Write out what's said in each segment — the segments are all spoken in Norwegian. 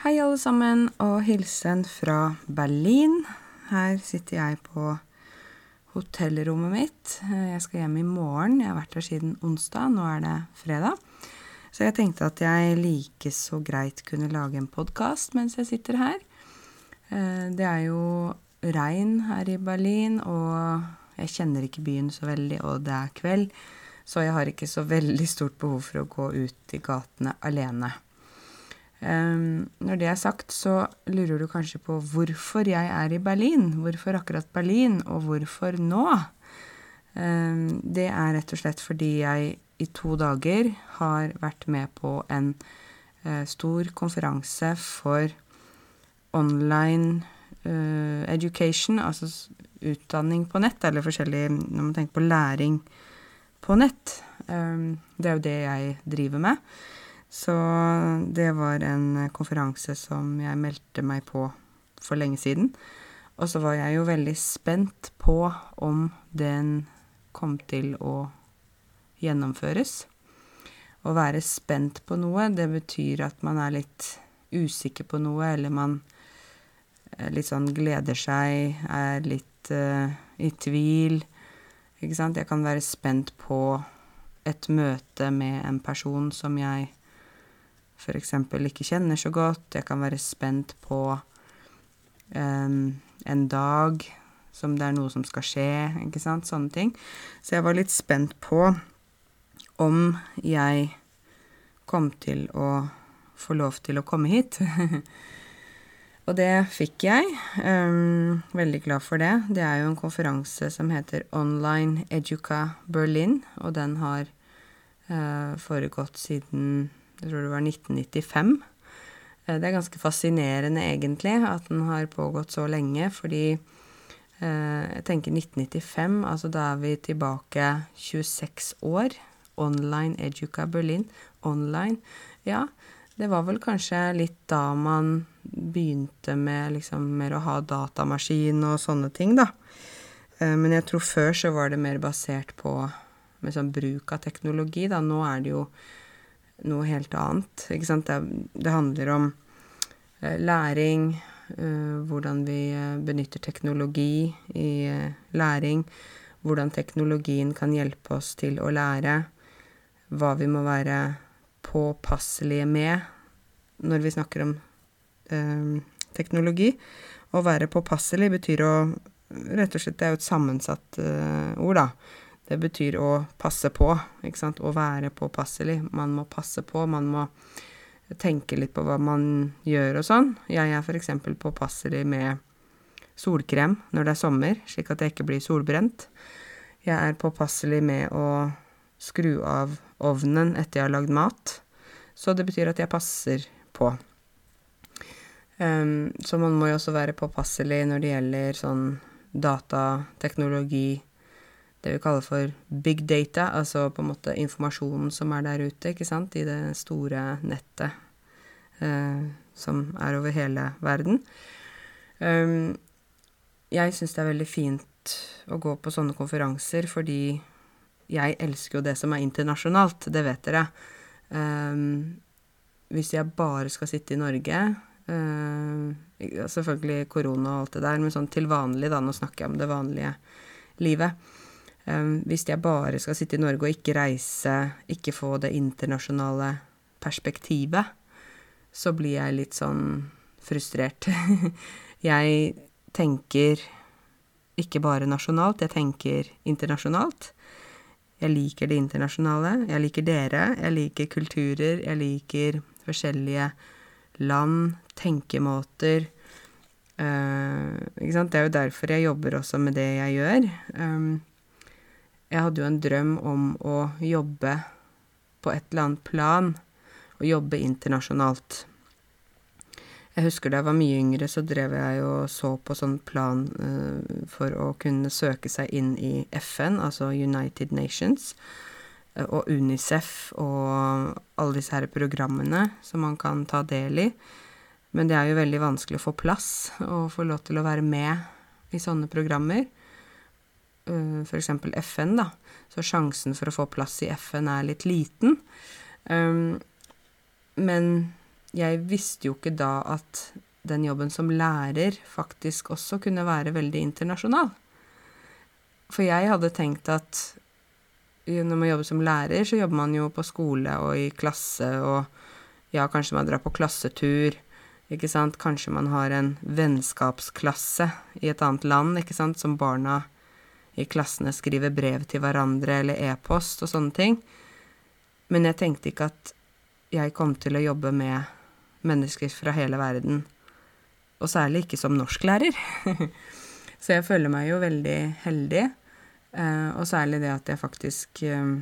Hei, alle sammen, og hilsen fra Berlin. Her sitter jeg på hotellrommet mitt. Jeg skal hjem i morgen. Jeg har vært her siden onsdag. Nå er det fredag. Så jeg tenkte at jeg like så greit kunne lage en podkast mens jeg sitter her. Eh, det er jo regn her i Berlin, og jeg kjenner ikke byen så veldig, og det er kveld, så jeg har ikke så veldig stort behov for å gå ut i gatene alene. Um, når det er sagt, så lurer du kanskje på hvorfor jeg er i Berlin. Hvorfor akkurat Berlin, og hvorfor nå? Um, det er rett og slett fordi jeg i to dager har vært med på en uh, stor konferanse for online uh, education, altså utdanning på nett, eller forskjellig når man tenker på læring på nett. Um, det er jo det jeg driver med. Så det var en konferanse som jeg meldte meg på for lenge siden. Og så var jeg jo veldig spent på om den kom til å gjennomføres. Å være spent på noe, det betyr at man er litt usikker på noe, eller man eh, litt sånn gleder seg, er litt uh, i tvil. Ikke sant? Jeg kan være spent på et møte med en person som jeg f.eks. ikke kjenner så godt. Jeg kan være spent på um, en dag som det er noe som skal skje, ikke sant. Sånne ting. Så jeg var litt spent på om jeg kom til å få lov til å komme hit. og det fikk jeg. Um, veldig glad for det. Det er jo en konferanse som heter Online Educa Berlin, og den har uh, foregått siden jeg tror det var 1995. Eh, det er ganske fascinerende, egentlig, at den har pågått så lenge, fordi eh, jeg tenker 1995, altså da er vi tilbake 26 år. Online Educa Berlin. Online. Ja, det var vel kanskje litt da man begynte med liksom mer å ha datamaskin og sånne ting, da. Eh, men jeg tror før så var det mer basert på med sånn bruk av teknologi, da. Nå er det jo noe helt annet. Ikke sant? Det, det handler om eh, læring, eh, hvordan vi eh, benytter teknologi i læring, hvordan teknologien kan hjelpe oss til å lære, hva vi må være påpasselige med når vi snakker om eh, teknologi. Å være påpasselig betyr å Rett og slett, det er jo et sammensatt eh, ord, da. Det betyr å passe på, ikke sant. Å være påpasselig. Man må passe på, man må tenke litt på hva man gjør og sånn. Jeg er f.eks. påpasselig med solkrem når det er sommer, slik at jeg ikke blir solbrent. Jeg er påpasselig med å skru av ovnen etter jeg har lagd mat. Så det betyr at jeg passer på. Um, så man må jo også være påpasselig når det gjelder sånn datateknologi, det vi kaller for big data, altså på en måte informasjonen som er der ute, ikke sant, i det store nettet eh, som er over hele verden. Um, jeg syns det er veldig fint å gå på sånne konferanser fordi jeg elsker jo det som er internasjonalt, det vet dere. Um, hvis jeg bare skal sitte i Norge uh, Selvfølgelig korona og alt det der, men sånn til vanlig, da, nå snakker jeg om det vanlige livet hvis jeg bare skal sitte i Norge og ikke reise, ikke få det internasjonale perspektivet, så blir jeg litt sånn frustrert. jeg tenker ikke bare nasjonalt, jeg tenker internasjonalt. Jeg liker det internasjonale. Jeg liker dere. Jeg liker kulturer. Jeg liker forskjellige land, tenkemåter. Uh? Det er jo derfor jeg jobber også med det jeg gjør. Um, jeg hadde jo en drøm om å jobbe på et eller annet plan, og jobbe internasjonalt. Jeg husker da jeg var mye yngre, så drev jeg og så på sånn plan uh, for å kunne søke seg inn i FN, altså United Nations, uh, og Unicef og alle disse her programmene som man kan ta del i. Men det er jo veldig vanskelig å få plass og få lov til å være med i sånne programmer. Eh, f.eks. FN, da. Så sjansen for å få plass i FN er litt liten. Um, men jeg visste jo ikke da at den jobben som lærer faktisk også kunne være veldig internasjonal. For jeg hadde tenkt at når man jobber som lærer, så jobber man jo på skole og i klasse, og ja, kanskje man drar på klassetur, ikke sant, kanskje man har en vennskapsklasse i et annet land, ikke sant, som barna i klassene skriver brev til hverandre eller e-post og sånne ting. Men jeg tenkte ikke at jeg kom til å jobbe med mennesker fra hele verden, og særlig ikke som norsklærer. Så jeg føler meg jo veldig heldig, eh, og særlig det at jeg faktisk eh,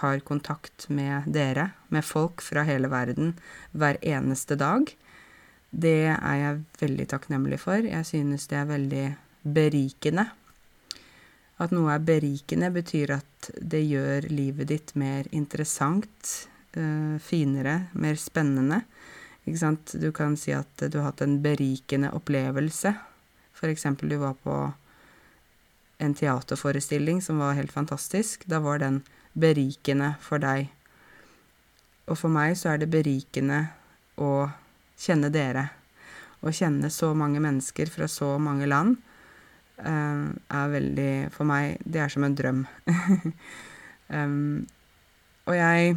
har kontakt med dere, med folk fra hele verden, hver eneste dag. Det er jeg veldig takknemlig for. Jeg synes det er veldig berikende. At noe er berikende, betyr at det gjør livet ditt mer interessant, uh, finere, mer spennende. Ikke sant? Du kan si at du har hatt en berikende opplevelse. Eksempel du var på en teaterforestilling som var helt fantastisk. Da var den berikende for deg. Og for meg så er det berikende å kjenne dere. Å kjenne så mange mennesker fra så mange land er veldig For meg, det er som en drøm. um, og jeg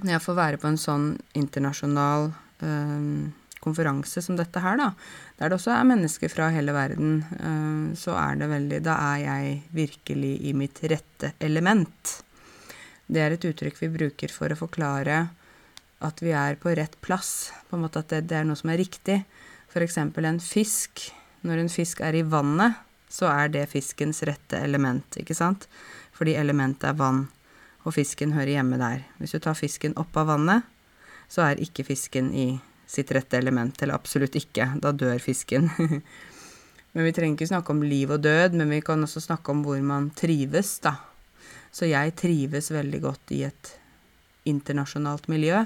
Når jeg får være på en sånn internasjonal um, konferanse som dette her, da, der det også er mennesker fra hele verden, uh, så er det veldig Da er jeg virkelig i mitt rette element. Det er et uttrykk vi bruker for å forklare at vi er på rett plass, på en måte at det, det er noe som er riktig. Eksempel en fisk. Når en fisk er i vannet, så er det fiskens rette element, ikke sant? Fordi elementet er vann, og fisken hører hjemme der. Hvis du tar fisken opp av vannet, så er ikke fisken i sitt rette element, eller absolutt ikke. Da dør fisken. men vi trenger ikke snakke om liv og død, men vi kan også snakke om hvor man trives, da. Så jeg trives veldig godt i et internasjonalt miljø.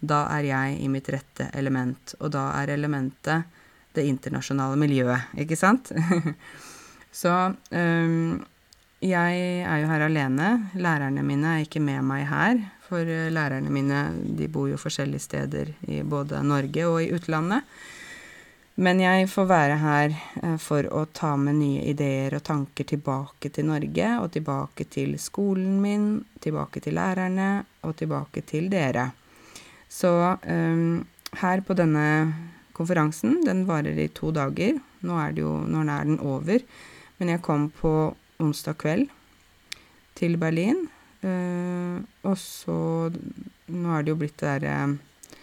Da er jeg i mitt rette element, og da er elementet det internasjonale miljøet, ikke sant? Så um, jeg er jo her alene. Lærerne mine er ikke med meg her, for eh, lærerne mine de bor jo forskjellige steder i både Norge og i utlandet. Men jeg får være her eh, for å ta med nye ideer og tanker tilbake til Norge, og tilbake til skolen min, tilbake til lærerne, og tilbake til dere. Så um, her på denne konferansen, den varer i to dager. Nå er, jo, nå er den over. Men jeg kom på onsdag kveld til Berlin. Uh, og så Nå er det jo blitt det derre uh,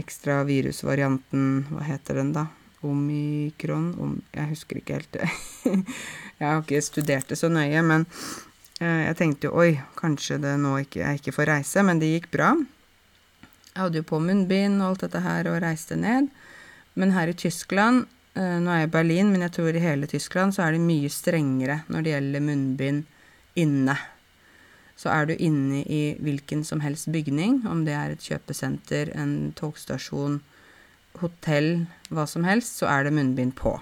ekstra virusvarianten Hva heter den, da? Omikron? Om, jeg husker ikke helt. det. jeg har ikke studert det så nøye, men uh, jeg tenkte jo oi, kanskje det nå ikke, jeg ikke får reise. Men det gikk bra. Jeg hadde jo på munnbind og alt dette her og reiste ned. Men her i Tyskland eh, Nå er jeg i Berlin, men jeg tror i hele Tyskland så er det mye strengere når det gjelder munnbind inne. Så er du inne i hvilken som helst bygning, om det er et kjøpesenter, en togstasjon, hotell, hva som helst, så er det munnbind på.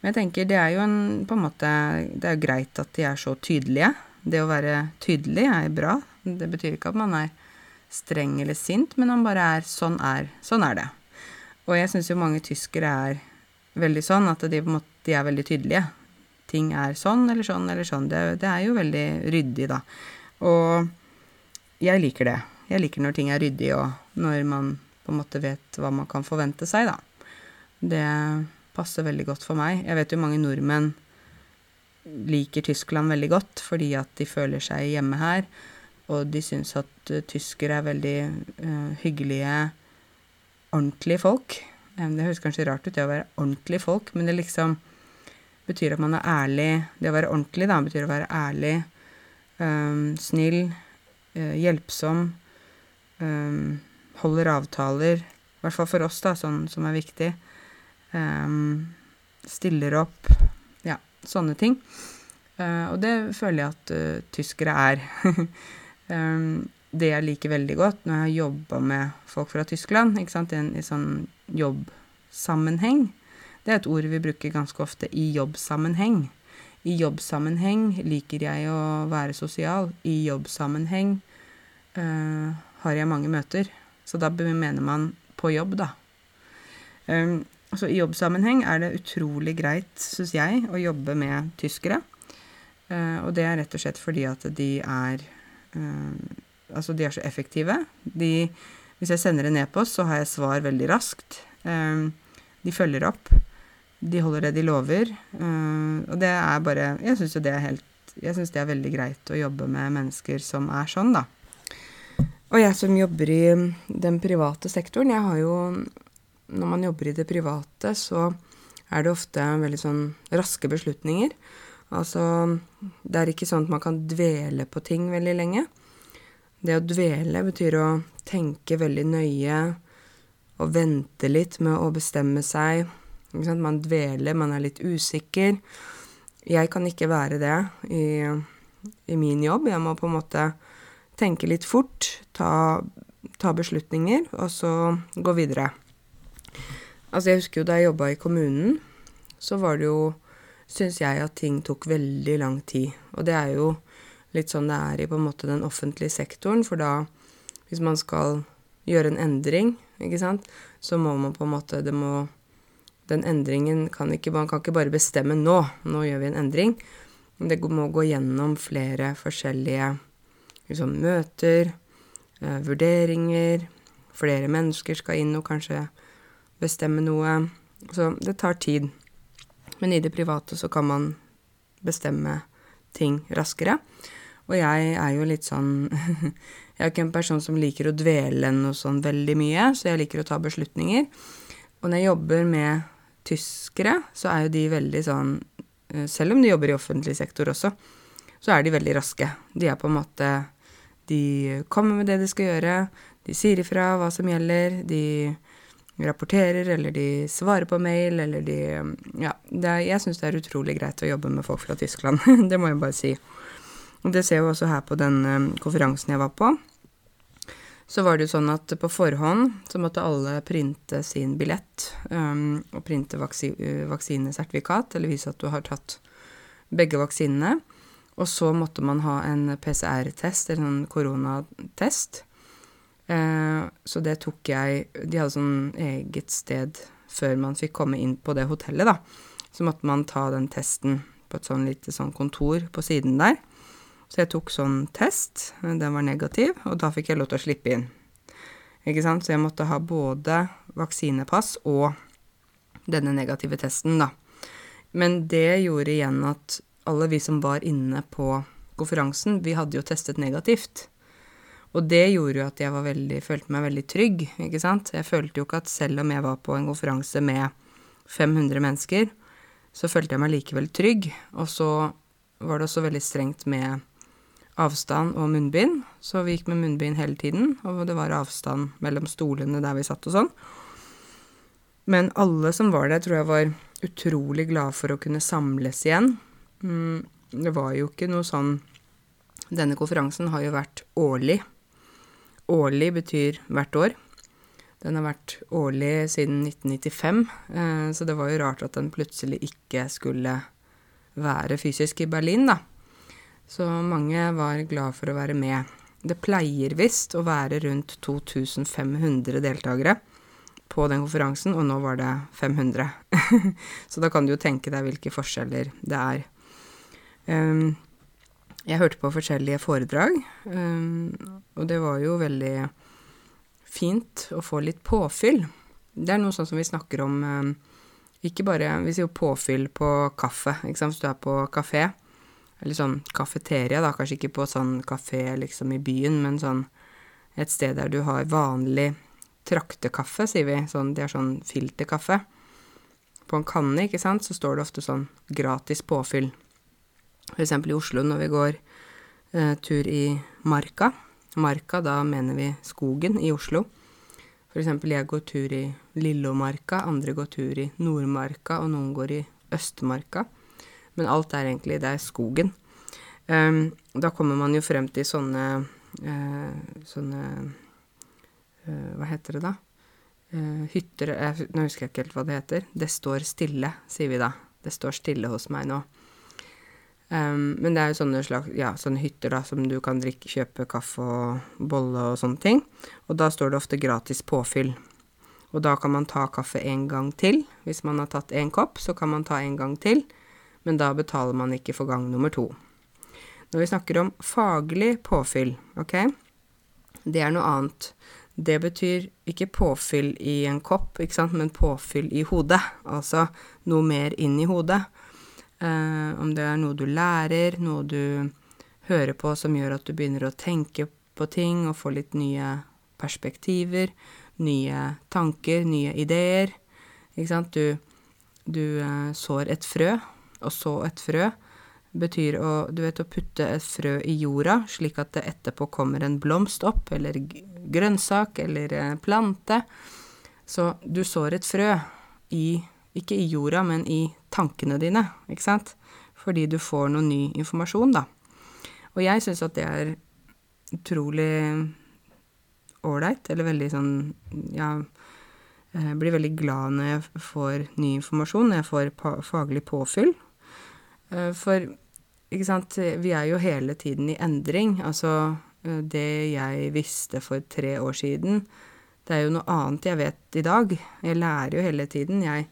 Men jeg tenker det er jo en, på en måte Det er jo greit at de er så tydelige. Det å være tydelig er bra. Det betyr ikke at man er streng eller sint, men man bare er sånn er, sånn er det. Og jeg syns jo mange tyskere er veldig sånn at de, måte, de, er veldig tydelige. Ting er sånn eller sånn eller sånn. Det, det, er jo veldig ryddig, da. Og jeg liker det. Jeg liker når ting er ryddig, og når man på en måte vet hva man kan forvente seg, da. Det passer veldig godt for meg. Jeg vet jo mange nordmenn liker Tyskland veldig godt fordi at de føler seg hjemme her. Og de syns at uh, tyskere er veldig uh, hyggelige, ordentlige folk. Um, det høres kanskje rart ut, det å være ordentlige folk, men det liksom betyr at man er ærlig. Det å være ordentlig, da, betyr å være ærlig, um, snill, uh, hjelpsom, um, holder avtaler. I hvert fall for oss, da, sånn som er viktig. stiller opp. Ja, sånne ting. Uh, og det føler jeg at uh, tyskere er. Um, det jeg liker veldig godt når jeg har jobba med folk fra Tyskland, ikke sant, i en i sånn jobbsammenheng Det er et ord vi bruker ganske ofte i jobbsammenheng. I jobbsammenheng liker jeg å være sosial. I jobbsammenheng øh, har jeg mange møter. Så da mener man på jobb, da. Um, så i jobbsammenheng er det utrolig greit, syns jeg, å jobbe med tyskere. Uh, og det er rett og slett fordi at de er uh, Altså, de er så effektive. De Hvis jeg sender en e-post, så har jeg svar veldig raskt. Uh, de følger opp. De holder det de lover. og det er bare Jeg syns jo det er helt Jeg syns det er veldig greit å jobbe med mennesker som er sånn, da. Og jeg som jobber i den private sektoren, jeg har jo Når man jobber i det private, så er det ofte veldig sånn raske beslutninger. Altså Det er ikke sånn at man kan dvele på ting veldig lenge. Det å dvele betyr å tenke veldig nøye og vente litt med å bestemme seg. Man dveler, man er litt usikker. Jeg kan ikke være det i, i min jobb. Jeg må på en måte tenke litt fort, ta, ta beslutninger, og så gå videre. Altså, jeg husker jo da jeg jobba i kommunen, så var det jo Syns jeg at ting tok veldig lang tid. Og det er jo litt sånn det er i på en måte den offentlige sektoren, for da, hvis man skal gjøre en endring, ikke sant, så må man på en måte Det må Den endringen kan ikke Man kan ikke bare bestemme nå. Nå gjør vi en endring. Det må gå gjennom flere forskjellige liksom, møter, eh, vurderinger. Flere mennesker skal inn og kanskje bestemme noe. Så det tar tid. Men i det private så kan man bestemme ting raskere. Og jeg er jo litt sånn Jeg er ikke en person som liker å dvele noe sånn veldig mye, så jeg liker å ta beslutninger. Og når jeg jobber med tyskere, så er jo de veldig sånn eh, Selv om de jobber i offentlig sektor også, så er de veldig raske. De er på en måte de kommer med det de skal gjøre, de sier ifra hva som gjelder, de rapporterer, eller de svarer på mail, eller de Ja, er, jeg syns det er utrolig greit å jobbe med folk fra Tyskland. det må jeg bare si. Og det ser vi også her på den um, konferansen jeg var på. Så var det jo sånn at på forhånd så måtte alle printe sin billett um, og printe uh, vaksinesertifikat, eller vise at du har tatt begge vaksinene. Og så måtte man ha en PCR-test, eller en koronatest. Eh, så det tok jeg De hadde sånn eget sted før man fikk komme inn på det hotellet, da. Så måtte man ta den testen på et sånn lite sånn kontor på siden der. Så jeg tok sånn test, den var negativ, og da fikk jeg lov til å slippe inn. Ikke sant? Så jeg måtte ha både vaksinepass og denne negative testen, da. Men det gjorde igjen at alle vi som var inne på konferansen, vi hadde jo testet negativt. Og det gjorde jo at jeg veldig, følte meg veldig trygg, ikke sant. Jeg følte jo ikke at selv om jeg var på en konferanse med 500 mennesker, så følte jeg meg likevel trygg. Og så var det også veldig strengt med avstand og munnbind, så vi gikk med munnbind hele tiden, og det var avstand mellom stolene der vi satt og sånn. Men alle som var der, tror jeg var utrolig glad for å kunne samles igjen. Mm, det var jo ikke noe sånn Denne konferansen har jo vært årlig. Årlig betyr hvert år. Den har vært årlig siden 1995, eh, så det var jo rart at den plutselig ikke skulle være fysisk i Berlin, da. Så mange var glad for å være med. Det pleier visst å være rundt 2500 deltakere på den konferansen, og nå var det 500. så da kan du jo tenke deg hvilke forskjeller det er. Um, jeg hørte på forskjellige foredrag, um, og det var jo veldig fint å få litt påfyll. Det er noe sånn som vi snakker om um, Ikke bare Vi sier jo påfyll på kaffe, ikke sant, hvis du er på kafé. Eller sånn kafeteria, da, kanskje ikke på sånn kafé liksom i byen, men sånn et sted der du har vanlig traktekaffe, sier vi. Sånn, det er sånn filterkaffe. På en kanne, ikke sant, så står det ofte sånn gratis påfyll. For eksempel i Oslo når vi går eh, tur i Marka. Marka, da mener vi skogen i Oslo. For eksempel jeg går tur i Lillomarka, andre går tur i Nordmarka, og noen går i Østmarka. Men alt er egentlig det er skogen. Um, da kommer man jo frem til sånne uh, sånne uh, Hva heter det da? Uh, hytter Nå husker jeg ikke helt hva det heter. Det står stille, sier vi da. Det står stille hos meg nå. Um, men det er jo sånne, slags, ja, sånne hytter da, som du kan drikke, kjøpe kaffe og bolle og sånne ting. Og da står det ofte gratis påfyll. Og da kan man ta kaffe en gang til. Hvis man har tatt én kopp, så kan man ta en gang til, men da betaler man ikke for gang nummer to. Når vi snakker om faglig påfyll, ok, det er noe annet. Det betyr ikke påfyll i en kopp, ikke sant, men påfyll i hodet. Altså noe mer inn i hodet. Eh, om det er noe du lærer, noe du hører på som gjør at du begynner å tenke på ting og få litt nye perspektiver, nye tanker, nye ideer. Ikke sant? Du, du uh, sår et frø, og så et frø betyr å, du vet, å putte et frø i jorda, slik at det etterpå kommer en blomst opp, eller grønnsak, eller plante. Så du sår et frø i Ikke i jorda, men i tankene dine, ikke sant? Fordi du får noe ny informasjon, da. Og jeg syns at det er utrolig ålreit, eller veldig sånn Ja, jeg blir veldig glad når jeg får ny informasjon, når jeg får faglig påfyll. Eh, for, ikke sant, vi er jo hele tiden i endring. Altså, eh, det jeg visste for tre år siden, det er jo noe annet jeg vet i dag. Jeg lærer jo hele tiden. Jeg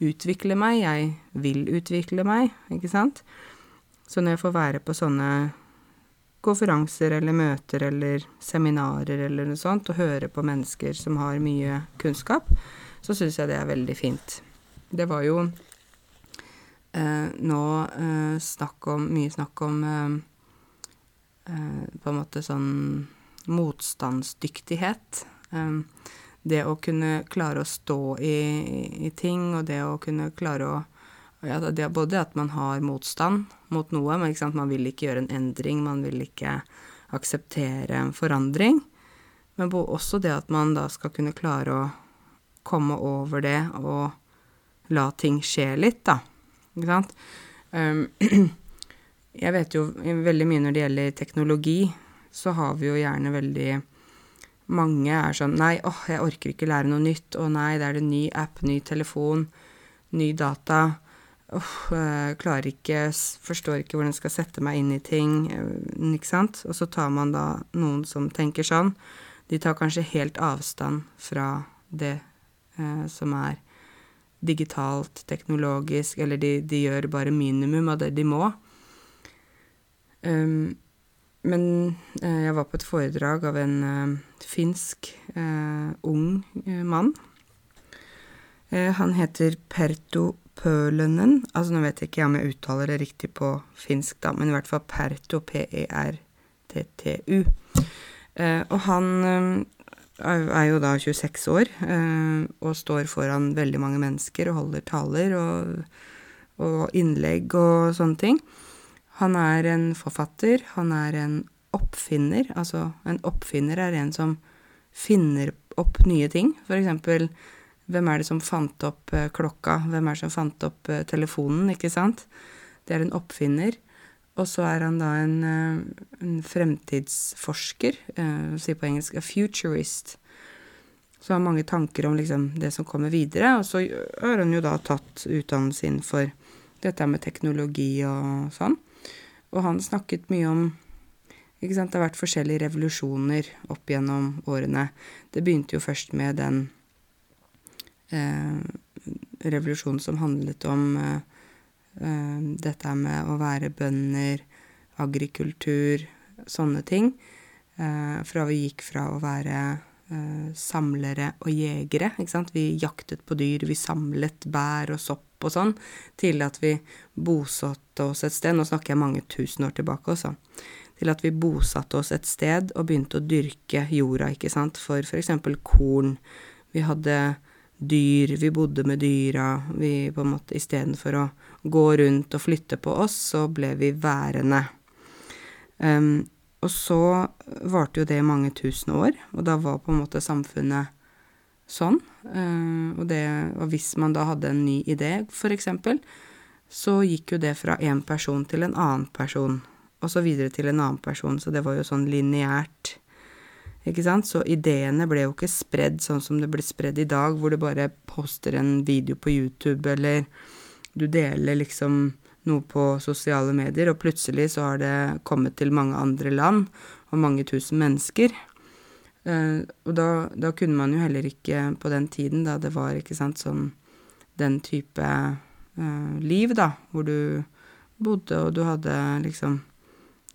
utvikler meg, jeg vil utvikle meg, ikke sant. Så når jeg får være på sånne konferanser eller møter eller seminarer eller noe sånt, og høre på mennesker som har mye kunnskap, så syns jeg det er veldig fint. Det var jo nå eh, snakk om Mye snakk om eh, eh på en måte sånn motstandsdyktighet. Eh, det å kunne klare å stå i, i ting, og det å kunne klare å ja, det er både at man har motstand mot noe, men man vil ikke gjøre en endring, man vil ikke akseptere en forandring. Men også det at man da skal kunne klare å komme over det og la ting skje litt, da. Ikke sant? Um, jeg vet jo veldig mye når det gjelder teknologi, så har vi jo gjerne veldig Mange er sånn Nei, åh, jeg orker ikke lære noe nytt. Å nei, det er det ny app, ny telefon, ny data Åh, klarer ikke Forstår ikke hvordan jeg skal sette meg inn i ting, eh, ikke sant. Og så tar man da noen som tenker sånn. De tar kanskje helt avstand fra det eh, som er digitalt, teknologisk, eller de, de, gjør bare minimum av det de må. Um, men eh, jeg var på et foredrag av en uh, finsk uh, ung uh, mann. han heter Perto Pølönen. Altså, nå vet jeg ikke om jeg uttaler det riktig på finsk, da, men i hvert fall Perto, P-e-r-t-t-u. Eh, og han eh, er jo da 26 år eh, og står foran veldig mange mennesker og holder taler og, og innlegg og sånne ting. Han er en forfatter, han er en oppfinner. Altså, en oppfinner er en som finner opp nye ting. For eksempel hvem er det som fant opp eh, klokka? Hvem er det som fant opp eh, telefonen, ikke sant? Det er en oppfinner. Og så er han da en, eh, en fremtidsforsker, eh, sier på engelsk a futurist. Så har mange tanker om liksom det som kommer videre. Og så har han jo da tatt utdannelsen for dette med teknologi og sånn. Og han snakket mye om ikke sant, Det har vært forskjellige revolusjoner opp gjennom årene. Det begynte jo først med den eh, revolusjonen som handlet om eh, dette med å være bønder, agrikultur, sånne ting. Eh, fra vi gikk fra å være eh, samlere og jegere, ikke sant. Vi jaktet på dyr, vi samlet bær og sopp og sånn, til at vi bosatte oss et sted. Nå snakker jeg mange tusen år tilbake også til at vi bosatte oss et sted og begynte å dyrke jorda, ikke sant, for eksempel korn. Vi hadde dyr, vi bodde med dyra, vi på en måte istedenfor å gå rundt og flytte på oss, så ble vi værende. Um, og så varte jo det i mange tusen år, og da var på en måte samfunnet sånn. Uh, og, det, og hvis man da hadde en ny idé, for eksempel, så gikk jo det fra én person til en annen person, og så videre til en annen person, så det var jo sånn lineært ikke sant? Så ideene ble jo ikke spredd sånn som det ble spredd i dag, hvor du bare poster en video på YouTube, eller du deler liksom noe på sosiale medier, og plutselig så har det kommet til mange andre land og mange tusen mennesker. Uh, og da, da, kunne man jo heller ikke på den tiden, da det var ikke sant sånn den type uh, liv, da, hvor du bodde og du hadde liksom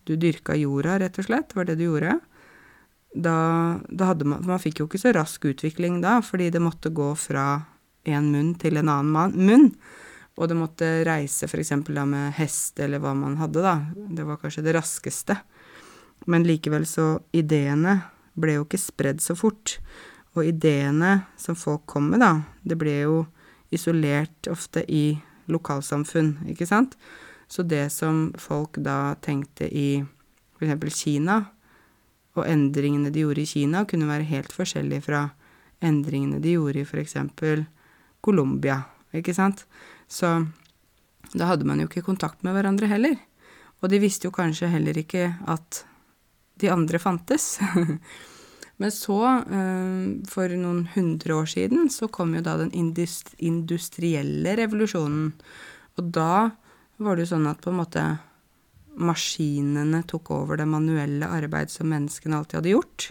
Du dyrka jorda, rett og slett, var det du gjorde. Da, da hadde man Man fikk jo ikke så rask utvikling da, fordi det måtte gå fra en munn til en annen munn. Og det måtte reise f.eks. da med hest, eller hva man hadde, da. Det var kanskje det raskeste. Men likevel så Ideene ble jo ikke spredd så fort. Og ideene som folk kom med, da, det ble jo isolert ofte i lokalsamfunn, ikke sant? Så det som folk da tenkte i eksempel Kina, og endringene de gjorde i Kina, kunne være helt forskjellige fra endringene de gjorde i for eksempel Colombia, ikke sant? Så da hadde man jo ikke kontakt med hverandre heller. Og de visste jo kanskje heller ikke at de andre fantes. Men så, eh, for noen hundre år siden, så kom jo da den industrielle revolusjonen. Og da var det jo sånn at på en måte maskinene tok over det manuelle arbeid som menneskene alltid hadde gjort.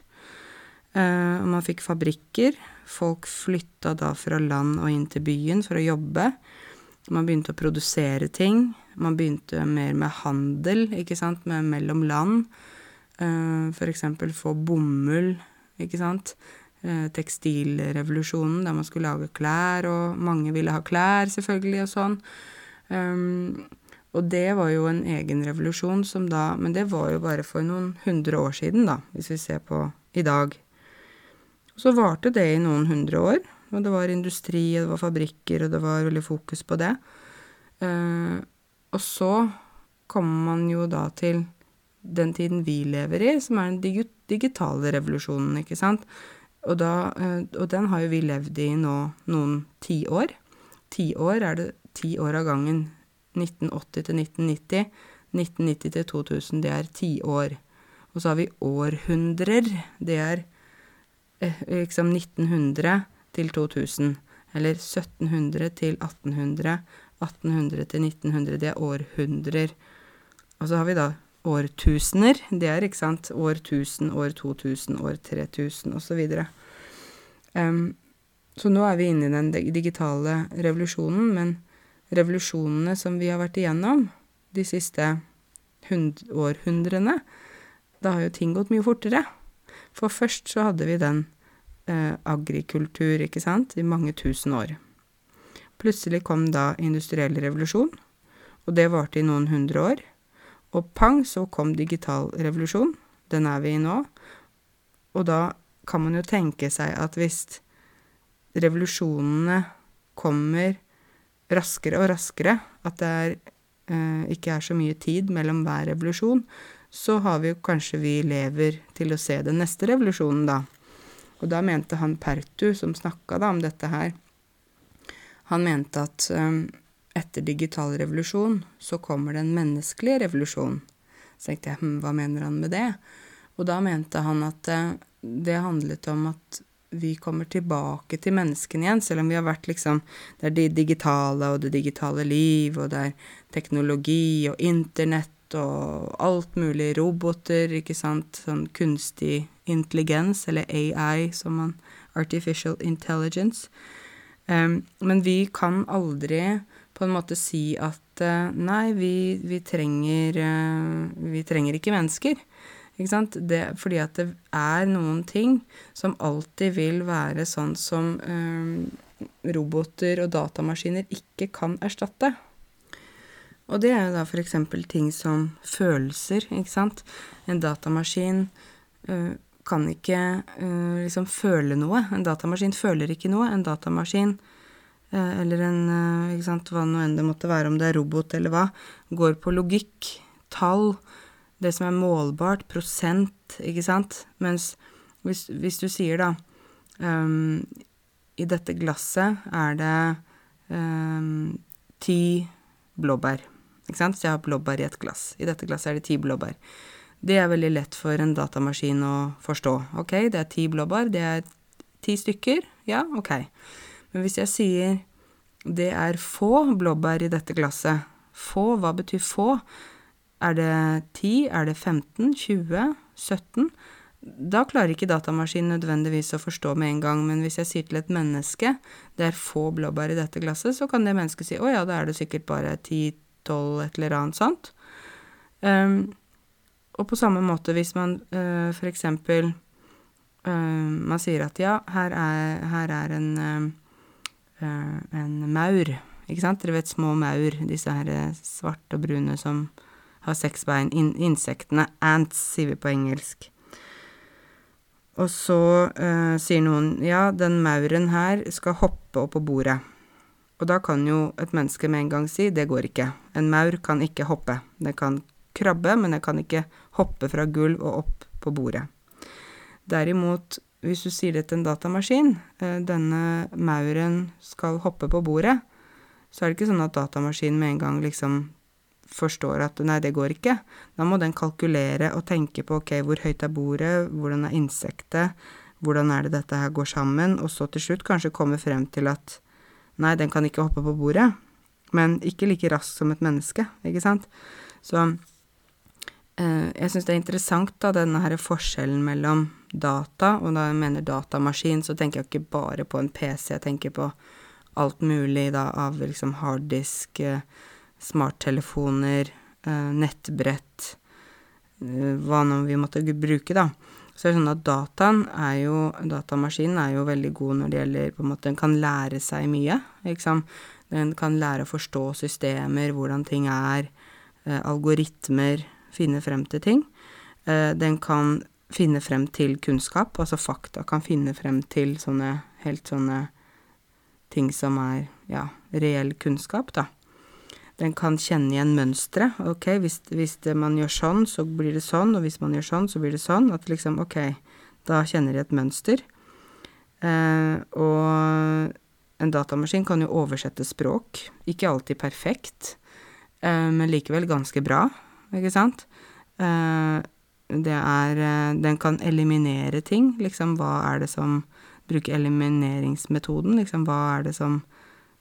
Uh, man fikk fabrikker. Folk flytta da fra land og inn til byen for å jobbe. Man begynte å produsere ting. Man begynte mer med handel, ikke sant, med mellom land. Uh, eksempel få bomull ikke sant. Uh, tekstilrevolusjonen, der man skulle lage klær, og mange ville ha klær, selvfølgelig, og sånn. Um, og det var jo en egen revolusjon som da Men det var jo bare for noen hundre år siden, da, hvis vi ser på i dag. Så varte det i noen hundre år, og det var industri, og det var fabrikker, og det var veldig fokus på det. Uh, og så kommer man jo da til den tiden vi lever i, som er den dig digitale revolusjonen, ikke sant. Og, da, eh, og den har jo vi levd i nå noen tiår. Ti år er det ti år av gangen. 1980 til 1990. 1990 til 2000, det er tiår. Og så har vi århundrer. Det er eh, liksom 1900 til 2000. Eller 1700 til 1800. 1800 til 1900. Det er århundrer. Og så har vi da årtusener. Det er, ikke sant, år 1000, år 2000, år 3000 osv. Um, så nå er vi inne i den digitale revolusjonen, men revolusjonene som vi har vært igjennom de siste århundrene, da har jo ting gått mye fortere. For først så hadde vi den eh, agrikultur, ikke sant, i mange tusen år. Plutselig kom da industriell revolusjon, og det varte i noen hundre år. Og pang, så kom digital revolusjon. Den er vi i nå. Og da kan man jo tenke seg at hvis revolusjonene kommer raskere og raskere, at det er, eh, ikke er så mye tid mellom hver revolusjon, så har vi jo kanskje vi lever til å se den neste revolusjonen, da. Og da mente han Pertu, som snakka da om dette her, han mente at eh, etter digital revolusjon så kommer det en menneskelig revolusjon. Så tenkte jeg hm, hva mener han med det? Og da mente han at eh, det handlet om at vi kommer tilbake til menneskene igjen, selv om vi har vært liksom Det er det digitale og det digitale liv, og det er teknologi og internett og alt mulig, roboter, ikke sant, sånn kunstig intelligens, eller AI, som man Artificial intelligence. Um, men vi kan aldri på en måte si at uh, nei, vi, vi trenger uh, Vi trenger ikke mennesker. Det, fordi at det er noen ting som alltid vil være sånn som øh, roboter og datamaskiner ikke kan erstatte. Og det er jo da eksempel ting som følelser, ikke sant. En datamaskin kan ikke liksom føle noe. En datamaskin føler ikke noe. En datamaskin eller en ikke sant, hva nå enn det måtte være, om det er robot eller hva, går på logikk, tall, det som er målbart, prosent, ikke sant, mens hvis, hvis du sier da um, I dette glasset er det um, ti blåbær, ikke sant, så jeg har blåbær i et glass. I dette glasset er det ti blåbær. Det er veldig lett for en datamaskin å forstå. Ok, det er ti blåbær, det er ti stykker, ja, ok. Men hvis jeg sier det er få blåbær i dette glasset, Få, hva betyr få? Er det 10? Er det 15? 20? 17? Da klarer ikke datamaskinen nødvendigvis å forstå med en gang, men hvis jeg sier til et menneske det er få blåbær i dette glasset, så kan det mennesket si å ja, da er det sikkert bare 10-12 et eller annet sånt. Um, og på samme måte hvis man uh, for eksempel uh, Man sier at ja, her er, her er en, uh, en maur, ikke sant? Dere vet små maur, disse her svarte og brune som har seks bein. In insektene. Ants, sier vi på engelsk. Og så uh, sier noen ja, den mauren her skal hoppe opp på bordet. Og da kan jo et menneske med en gang si det går ikke. En maur kan ikke hoppe. Den kan krabbe, men den kan ikke hoppe fra gulv og opp på bordet. Derimot, hvis du sier det til en datamaskin, uh, denne mauren skal hoppe på bordet, så er det ikke sånn at datamaskinen med en gang liksom forstår at nei, det går ikke, da må den kalkulere og tenke på ok, hvor høyt er bordet, hvordan er insektet, hvordan er det dette her går sammen, og så til slutt kanskje komme frem til at nei, den kan ikke hoppe på bordet, men ikke like raskt som et menneske, ikke sant? Så eh, jeg syns det er interessant, da, denne her forskjellen mellom data, og da jeg mener datamaskin, så tenker jeg ikke bare på en PC, jeg tenker på alt mulig da av liksom harddisk, eh, smarttelefoner, eh, nettbrett, eh, hva nå vi måtte bruke, da. Så det er sånn at dataen er jo Datamaskinen er jo veldig god når det gjelder på en måte Den kan lære seg mye, liksom. Den kan lære å forstå systemer, hvordan ting er, eh, algoritmer, finne frem til ting. Den kan finne frem til kunnskap, altså fakta kan finne frem til sånne helt sånne ting som er, ja, reell kunnskap, da. Den kan kjenne igjen mønstre. Ok, hvis, hvis man gjør sånn, så blir det sånn, og hvis man gjør sånn, så blir det sånn. At liksom, ok, da kjenner de et mønster. Eh, og en datamaskin kan jo oversette språk. Ikke alltid perfekt, eh, men likevel ganske bra, ikke sant? Eh, det er eh, Den kan eliminere ting. Liksom, hva er det som Bruke elimineringsmetoden. Liksom, hva er det som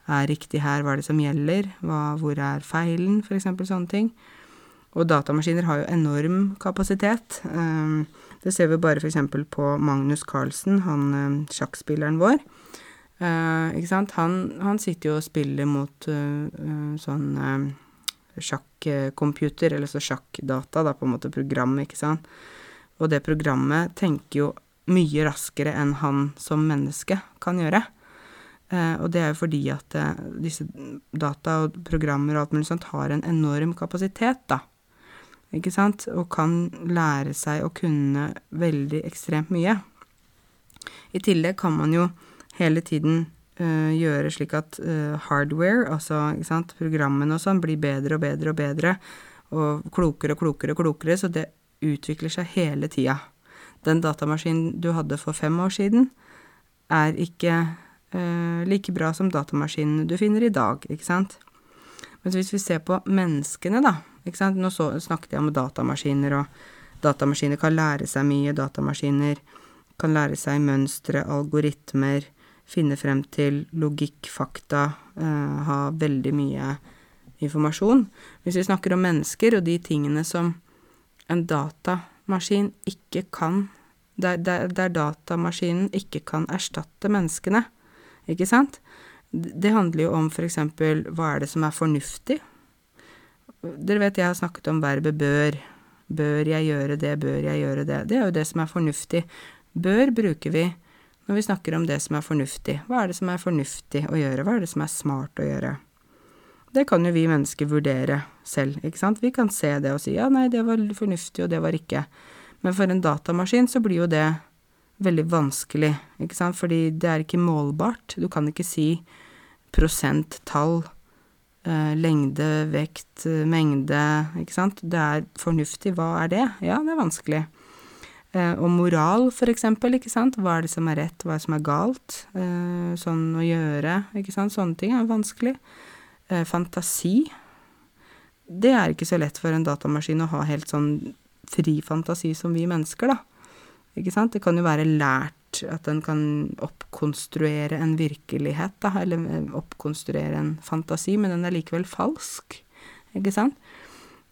er riktig her, hva er det som gjelder, hva, hvor er feilen, eksempel sånne ting. Og datamaskiner har jo enorm kapasitet. Um, det ser vi bare eksempel på Magnus Carlsen, han um, sjakkspilleren vår. Uh, ikke sant? Han, han, sitter jo og spiller mot uh, sånn sjakkcomputer, eller så sjakkdata, da, på en måte program, ikke sant. Og det programmet tenker jo mye raskere enn han som menneske kan gjøre. Eh, og det er jo fordi at eh, disse data og programmer og alt mulig sånt har en enorm kapasitet, da. Ikke sant? Og kan lære seg å kunne veldig ekstremt mye. I tillegg kan man jo hele tiden uh, gjøre slik at uh, hardware, altså ikke sant, programmene og sånn, blir bedre og bedre og bedre, og klokere og klokere og klokere, så det utvikler seg hele tida. Den datamaskinen du hadde for fem år siden, er ikke eh, like bra som datamaskinene du finner i dag, ikke sant. Men hvis vi ser på menneskene, da, ikke sant. Nå så, snakket jeg om datamaskiner, og datamaskiner kan lære seg mye. Datamaskiner kan lære seg mønstre, algoritmer, finne frem til logikk, fakta, eh, ha veldig mye informasjon. Hvis vi snakker om mennesker og de tingene som en datamaskin ikke kan der, der, der datamaskinen ikke kan erstatte menneskene, ikke sant? Det handler jo om eksempel hva er det som er fornuftig? Dere vet jeg har snakket om verbet bør. Bør jeg gjøre det, bør jeg gjøre det? Det er jo det som er fornuftig. Bør bruker vi når vi snakker om det som er fornuftig. Hva er det som er fornuftig å gjøre? Hva er det som er smart å gjøre? Det kan jo vi mennesker vurdere selv, ikke sant? Vi kan se det og si ja, nei, det var fornuftig, og det var ikke. Men for en datamaskin så blir jo det veldig vanskelig, ikke sant, fordi det er ikke målbart. Du kan ikke si prosenttall, eh, lengde, vekt, eh, mengde, ikke sant. Det er fornuftig, hva er det? Ja, det er vanskelig. Eh, og moral, for eksempel, ikke sant. Hva er det som er rett, hva er det som er galt? Eh, sånn å gjøre, ikke sant. Sånne ting er vanskelig. Eh, fantasi. Det er ikke så lett for en datamaskin å ha helt sånn fri fantasi som vi mennesker, da. Ikke sant? Det kan jo være lært at den kan oppkonstruere en virkelighet, da, eller eh, oppkonstruere en fantasi, men den er likevel falsk. ikke sant?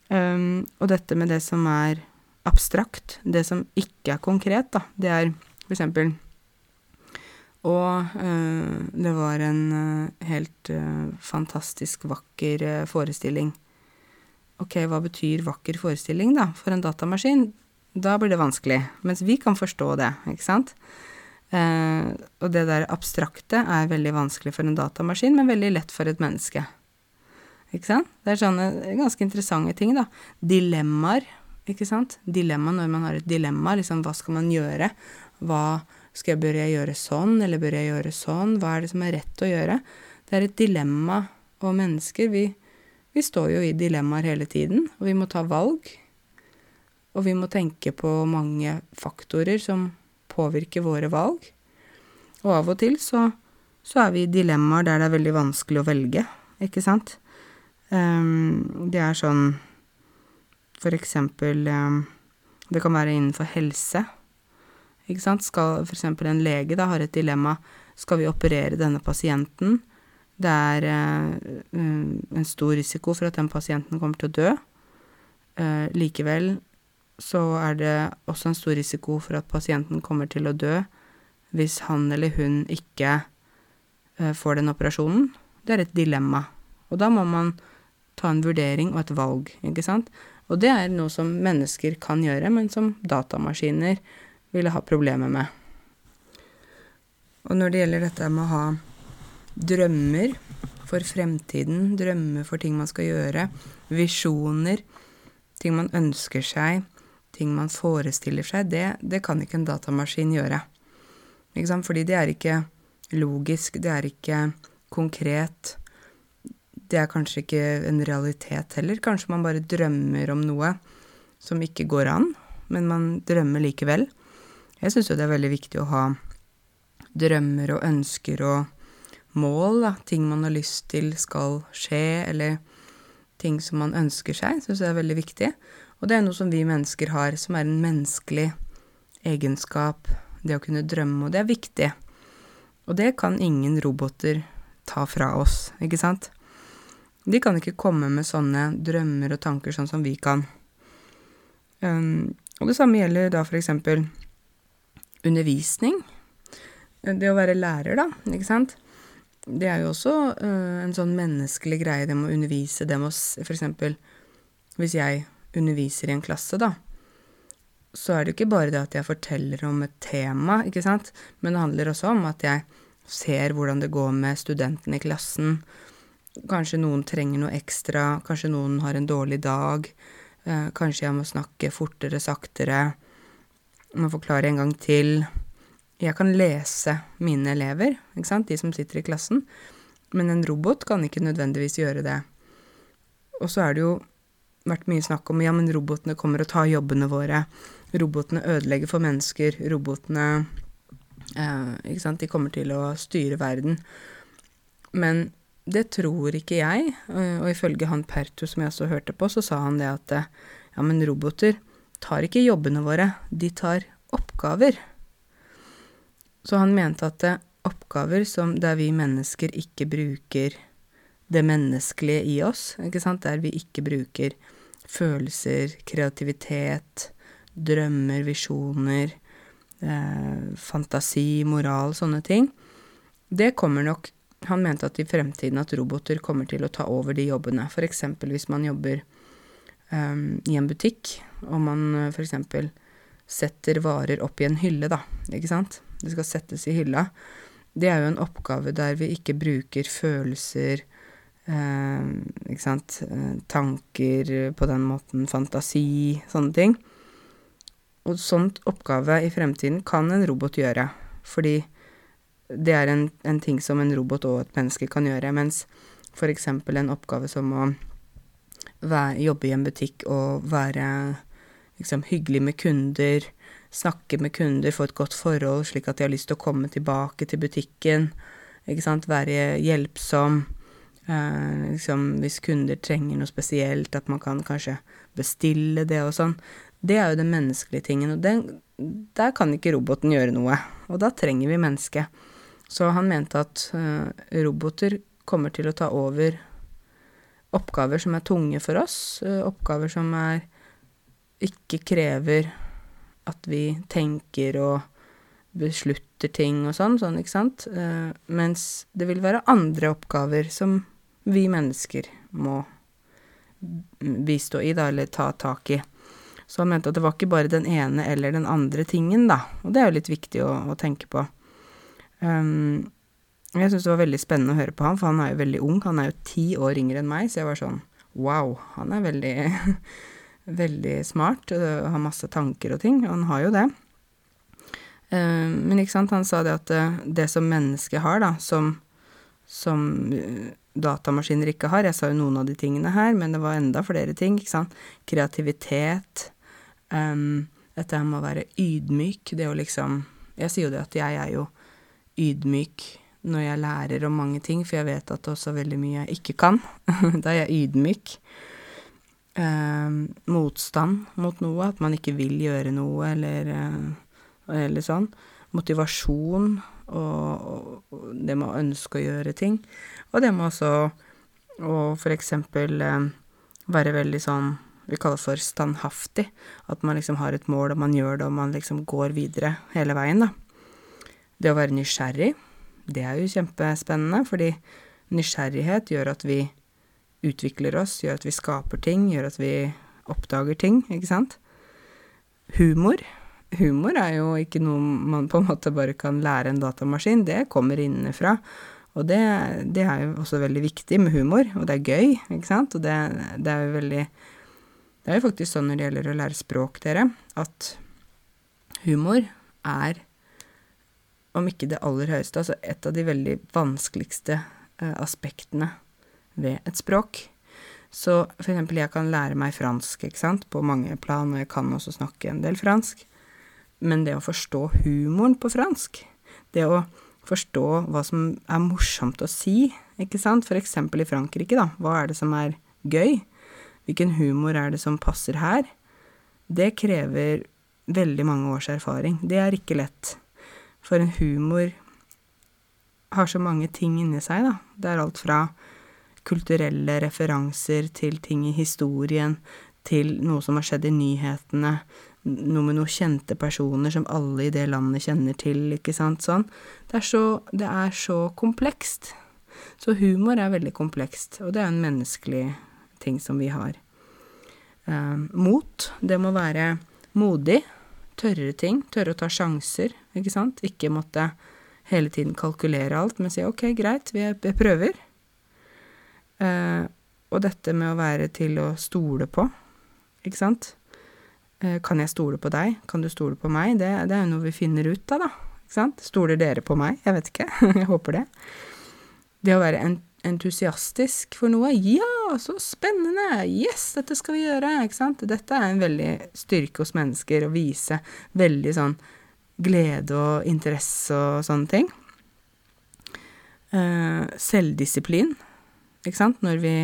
Um, og dette med det som er abstrakt, det som ikke er konkret, da, det er for eksempel Og uh, det var en uh, helt uh, fantastisk vakker forestilling. Ok, hva betyr vakker forestilling, da, for en datamaskin? Da blir det vanskelig. Mens vi kan forstå det, ikke sant? Eh, og det der abstrakte er veldig vanskelig for en datamaskin, men veldig lett for et menneske. Ikke sant? Det er sånne ganske interessante ting, da. Dilemmaer, ikke sant. Dilemma når man har et dilemma, liksom hva skal man gjøre? Hva skal jeg, bør jeg gjøre sånn, eller bør jeg gjøre sånn? Hva er det som er rett å gjøre? Det er et dilemma, og mennesker, vi, vi står jo i dilemmaer hele tiden, og vi må ta valg. Og vi må tenke på mange faktorer som påvirker våre valg. Og av og til så, så er vi i dilemmaer der det er veldig vanskelig å velge, ikke sant? Um, det er sånn for eksempel um, Det kan være innenfor helse. Ikke sant? Skal for eksempel en lege da har et dilemma. Skal vi operere denne pasienten? Det er uh, en stor risiko for at den pasienten kommer til å dø. Uh, likevel så er det også en stor risiko for at pasienten kommer til å dø hvis han eller hun ikke eh, får den operasjonen. Det er et dilemma. Og da må man ta en vurdering og et valg, ikke sant. Og det er noe som mennesker kan gjøre, men som datamaskiner ville ha problemer med. Og når det gjelder dette med å ha drømmer for fremtiden, drømmer for ting man skal gjøre, visjoner, ting man ønsker seg, ting man forestiller seg, det, det kan ikke en datamaskin gjøre. Fordi det er ikke logisk, det er ikke konkret. Det er kanskje ikke en realitet heller. Kanskje man bare drømmer om noe som ikke går an, men man drømmer likevel. Jeg syns jo det er veldig viktig å ha drømmer og ønsker og mål, da. Ting man har lyst til skal skje, eller ting som man ønsker seg, syns jeg er veldig viktig. Og det er noe som vi mennesker har, som er en menneskelig egenskap, det å kunne drømme, og det er viktig. Og det kan ingen roboter ta fra oss, ikke sant? De kan ikke komme med sånne drømmer og tanker sånn som vi kan. Um, og det samme gjelder da for eksempel undervisning. Det å være lærer, da, ikke sant. Det er jo også uh, en sånn menneskelig greie, det med å undervise, det med å eksempel Hvis jeg underviser i en klasse, da, så er det jo ikke bare det at jeg forteller om et tema, ikke sant, men det handler også om at jeg ser hvordan det går med studentene i klassen. Kanskje noen trenger noe ekstra, kanskje noen har en dårlig dag, eh, kanskje jeg må snakke fortere, saktere, må forklare en gang til. Jeg kan lese mine elever, ikke sant, de som sitter i klassen, men en robot kan ikke nødvendigvis gjøre det. Og så er det jo vært mye snakk om ja, men robotene kommer og tar jobbene våre. Robotene ødelegger for mennesker. Robotene eh, Ikke sant, de kommer til å styre verden. Men det tror ikke jeg, og ifølge han Pertu som jeg også hørte på, så sa han det at ja, men roboter tar ikke jobbene våre, de tar oppgaver. Så han mente at oppgaver som der vi mennesker ikke bruker det menneskelige i oss, ikke sant, der vi ikke bruker følelser, kreativitet, drømmer, visjoner, eh, fantasi, moral, sånne ting, det kommer nok Han mente at i fremtiden at roboter kommer til å ta over de jobbene. Eksempel hvis man jobber um, i en butikk, og man f.eks. for eksempel setter varer opp i en hylle, da, ikke sant. Det skal settes i hylla. Det er jo en oppgave der vi ikke bruker følelser, Eh, ikke sant? Eh, Tanker på den måten, fantasi, sånne ting. Og sånt oppgave i fremtiden kan en robot gjøre, fordi det er en, en ting som en robot og et menneske kan gjøre, mens eksempel en oppgave som å være, jobbe i en butikk og være liksom hyggelig med kunder, snakke med kunder, få et godt forhold slik at de har lyst til å komme tilbake til butikken, ikke sant, være hjelpsom, Eh, liksom hvis kunder trenger noe spesielt, at man kan kanskje bestille det og sånn. Det er jo den menneskelige tingen, og den, der kan ikke roboten gjøre noe. Og da trenger vi mennesket. Så han mente at eh, roboter kommer til å ta over oppgaver som er tunge for oss, eh, oppgaver som er ikke krever at vi tenker og beslutter ting og sånn, sånn, ikke sant, uh, mens det vil være andre oppgaver som vi mennesker må bistå i, da, eller ta tak i. Så han mente at det var ikke bare den ene eller den andre tingen, da, og det er jo litt viktig å, å tenke på. Um, jeg syns det var veldig spennende å høre på han, for han er jo veldig ung, han er jo ti år yngre enn meg, så jeg var sånn wow, han er veldig, veldig smart og har masse tanker og ting, og han har jo det. Um, men ikke sant, han sa det at det, det som mennesket har, da, som, som datamaskiner ikke har. Jeg sa jo noen av de tingene her, men det var enda flere ting. ikke sant? Kreativitet. Um, dette med å være ydmyk. Det å liksom Jeg sier jo det at jeg er jo ydmyk når jeg lærer om mange ting, for jeg vet at det også er veldig mye jeg ikke kan. da er jeg ydmyk. Um, motstand mot noe, at man ikke vil gjøre noe, eller, uh, eller sånn. Motivasjon og, og det med å ønske å gjøre ting. Og det med også å eksempel eh, være veldig sånn vi kaller for standhaftig. At man liksom har et mål, og man gjør det, og man liksom går videre hele veien, da. Det å være nysgjerrig, det er jo kjempespennende, fordi nysgjerrighet gjør at vi utvikler oss, gjør at vi skaper ting, gjør at vi oppdager ting, ikke sant. Humor. Humor er jo ikke noe man på en måte bare kan lære en datamaskin, det kommer innenfra. Og det, det, er jo også veldig viktig med humor, og det er gøy, ikke sant, og det, det er jo veldig Det er jo faktisk sånn når det gjelder å lære språk, dere, at humor er, om ikke det aller høyeste, altså et av de veldig vanskeligste eh, aspektene ved et språk. Så for eksempel, jeg kan lære meg fransk, ikke sant, på mange plan, og jeg kan også snakke en del fransk, men det å forstå humoren på fransk, det å forstå hva som er morsomt å si, ikke sant, for eksempel i Frankrike, da, hva er det som er gøy, hvilken humor er det som passer her, det krever veldig mange års erfaring. Det er ikke lett, for en humor har så mange ting inni seg, da. Det er alt fra kulturelle referanser til ting i historien, til noe som har skjedd i nyhetene, noe med noen kjente personer som alle i det landet kjenner til, ikke sant, sånn. Det er så, det er så komplekst. Så humor er veldig komplekst, og det er en menneskelig ting som vi har. Eh, mot, det må være modig, tørre ting, tørre å ta sjanser, ikke sant, ikke måtte hele tiden kalkulere alt, men si ok, greit, vi, prøver. Eh, og dette med å være til å stole på, ikke sant. Eh, kan jeg stole på deg? Kan du stole på meg? Det, det er jo noe vi finner ut av, da. Ikke sant? Stoler dere på meg? Jeg vet ikke. jeg håper det. Det å være entusiastisk for noe. Ja, så spennende! Yes, dette skal vi gjøre! Ikke sant? Dette er en veldig styrke hos mennesker, å vise veldig sånn glede og interesse og sånne ting. Uh, selvdisiplin, ikke sant? Når vi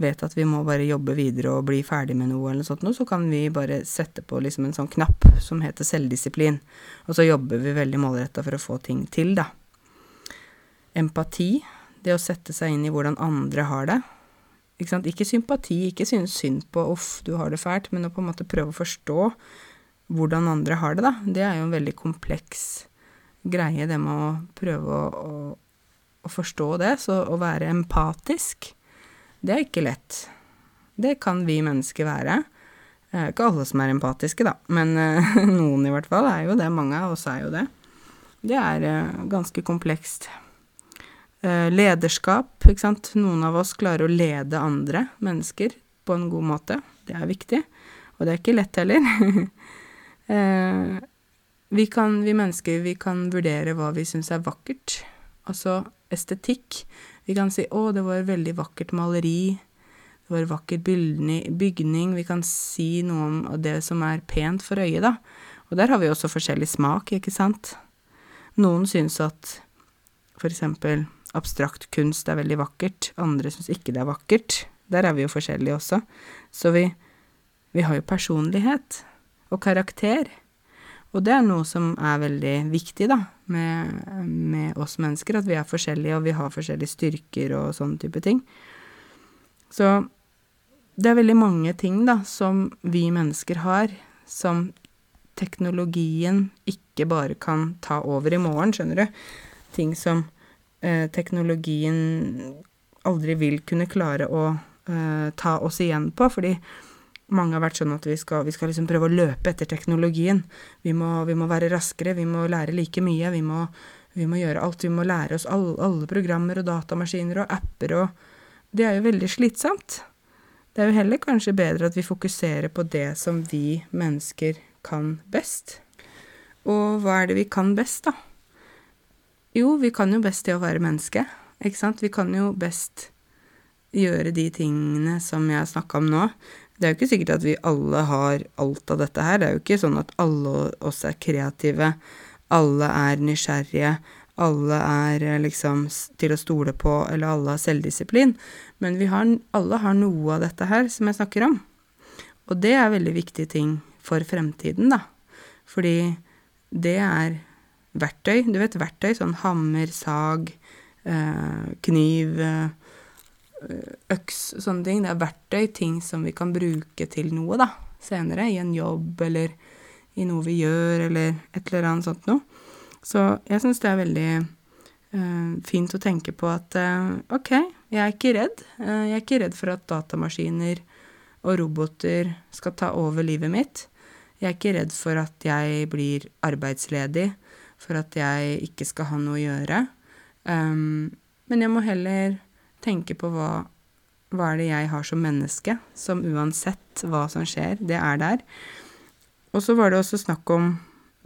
vet at vi må bare jobbe videre og bli ferdig med noe, eller noe så kan vi bare sette på liksom en sånn knapp som heter selvdisiplin, og så jobber vi veldig målretta for å få ting til, da. Empati, det å sette seg inn i hvordan andre har det. Ikke, sant? ikke sympati, ikke synes synd på 'uff, du har det fælt', men å på en måte prøve å forstå hvordan andre har det, da. Det er jo en veldig kompleks greie, det med å prøve å, å, å forstå det. Så å være empatisk det er ikke lett. Det kan vi mennesker være. Eh, ikke alle som er empatiske, da, men eh, noen i hvert fall er jo det. Mange av oss er jo det. Det er eh, ganske komplekst. Lederskap, ikke sant. Noen av oss klarer å lede andre mennesker på en god måte. Det er viktig. Og det er ikke lett heller. vi kan, vi mennesker, vi kan vurdere hva vi syns er vakkert. Altså estetikk. Vi kan si 'Å, det var et veldig vakkert maleri'. Det var en vakker bygning. Vi kan si noe om det som er pent for øyet, da. Og der har vi også forskjellig smak, ikke sant? Noen syns at eksempel abstrakt kunst er veldig vakkert, andre syns ikke det er vakkert. Der er vi jo forskjellige også. Så vi, vi har jo personlighet og karakter. Og det er noe som er veldig viktig, da, med, med, oss mennesker, at vi er forskjellige, og vi har forskjellige styrker og sånne type ting. Så det er veldig mange ting, da, som vi mennesker har, som teknologien ikke bare kan ta over i morgen, skjønner du. Ting som eh, teknologien aldri vil kunne klare å eh, ta oss igjen på, fordi mange har vært sånn at vi skal, vi skal liksom prøve å løpe etter teknologien. Vi må, vi må, være raskere, vi må lære like mye, vi må, vi må gjøre alt. Vi må lære oss alle, alle programmer og datamaskiner og apper og Det er jo veldig slitsomt. Det er jo heller kanskje bedre at vi fokuserer på det som vi mennesker kan best. Og hva er det vi kan best, da? Jo, vi kan jo best det å være menneske, ikke sant? Vi kan jo best gjøre de tingene som jeg har snakka om nå. Det er jo ikke sikkert at vi alle har alt av dette her. Det er jo ikke sånn at alle oss er kreative, alle er nysgjerrige, alle er eh, liksom til å stole på, eller alle har selvdisiplin. Men vi har, alle har noe av dette her som jeg snakker om. Og det er veldig viktige ting for fremtiden, da. Fordi det er verktøy. Du vet verktøy, sånn hammer, sag, eh, kniv, eh, øks, sånne ting. Det er verktøy, ting som vi kan bruke til noe, da, senere. I en jobb eller i noe vi gjør, eller et eller annet sånt noe. Så jeg syns det er veldig uh, fint å tenke på at uh, ok, jeg er ikke redd. Uh, jeg er ikke redd for at datamaskiner og roboter skal ta over livet mitt. Jeg er ikke redd for at jeg blir arbeidsledig, for at jeg ikke skal ha noe å gjøre. Um, men jeg må heller tenke på hva, hva er det jeg har som menneske, som uansett hva som skjer, det er der. Og så var det også snakk om,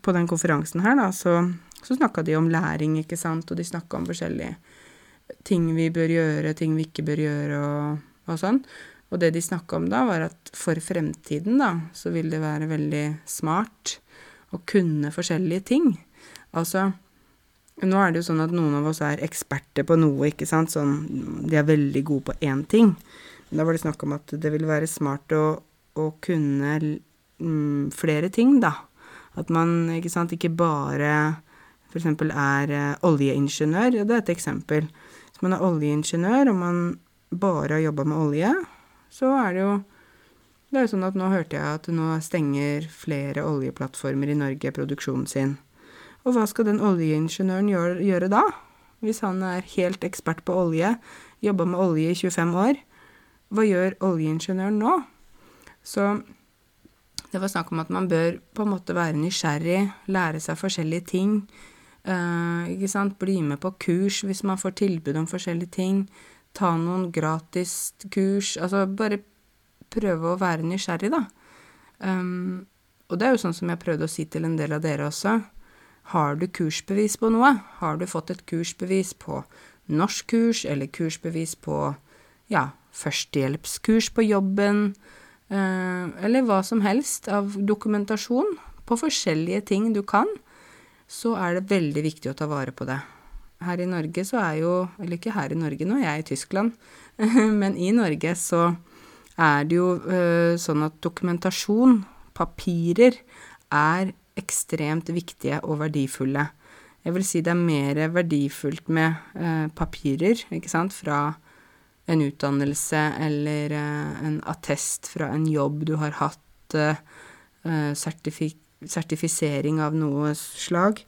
på den konferansen her, da, så, så snakka de om læring, ikke sant, og de snakka om forskjellige ting vi bør gjøre, ting vi ikke bør gjøre, og, og sånn. Og det de snakka om da, var at for fremtiden, da, så vil det være veldig smart å kunne forskjellige ting. Altså, nå er det jo sånn at noen av oss er eksperter på noe, ikke sant, sånn de er veldig gode på én ting. Men da var det snakk om at det ville være smart å, å kunne mm, flere ting, da. At man ikke sant, ikke bare f.eks. er uh, oljeingeniør. Ja, det er et eksempel. Hvis man er oljeingeniør, og man bare har jobba med olje, så er det jo Det er jo sånn at nå hørte jeg at nå stenger flere oljeplattformer i Norge produksjonen sin. Og hva skal den oljeingeniøren gjøre, gjøre da? Hvis han er helt ekspert på olje, jobba med olje i 25 år, hva gjør oljeingeniøren nå? Så det var snakk om at man bør på en måte være nysgjerrig, lære seg forskjellige ting. Uh, ikke sant? Bli med på kurs hvis man får tilbud om forskjellige ting. Ta noen gratis kurs. Altså bare prøve å være nysgjerrig, da. Um, og det er jo sånn som jeg prøvde å si til en del av dere også. Har du kursbevis på noe? Har du fått et kursbevis på norskkurs, eller kursbevis på ja, førstehjelpskurs på jobben? Eh, eller hva som helst av dokumentasjon på forskjellige ting du kan, så er det veldig viktig å ta vare på det. Her i Norge så er jo Eller ikke her i Norge, nå jeg er i Tyskland. Men i Norge så er det jo uh, sånn at dokumentasjon, papirer, er ekstremt viktige og verdifulle. Jeg vil si det er mer verdifullt med eh, papirer, ikke sant, fra en utdannelse eller eh, en attest fra en jobb du har hatt, eh, sertifi sertifisering av noe slag,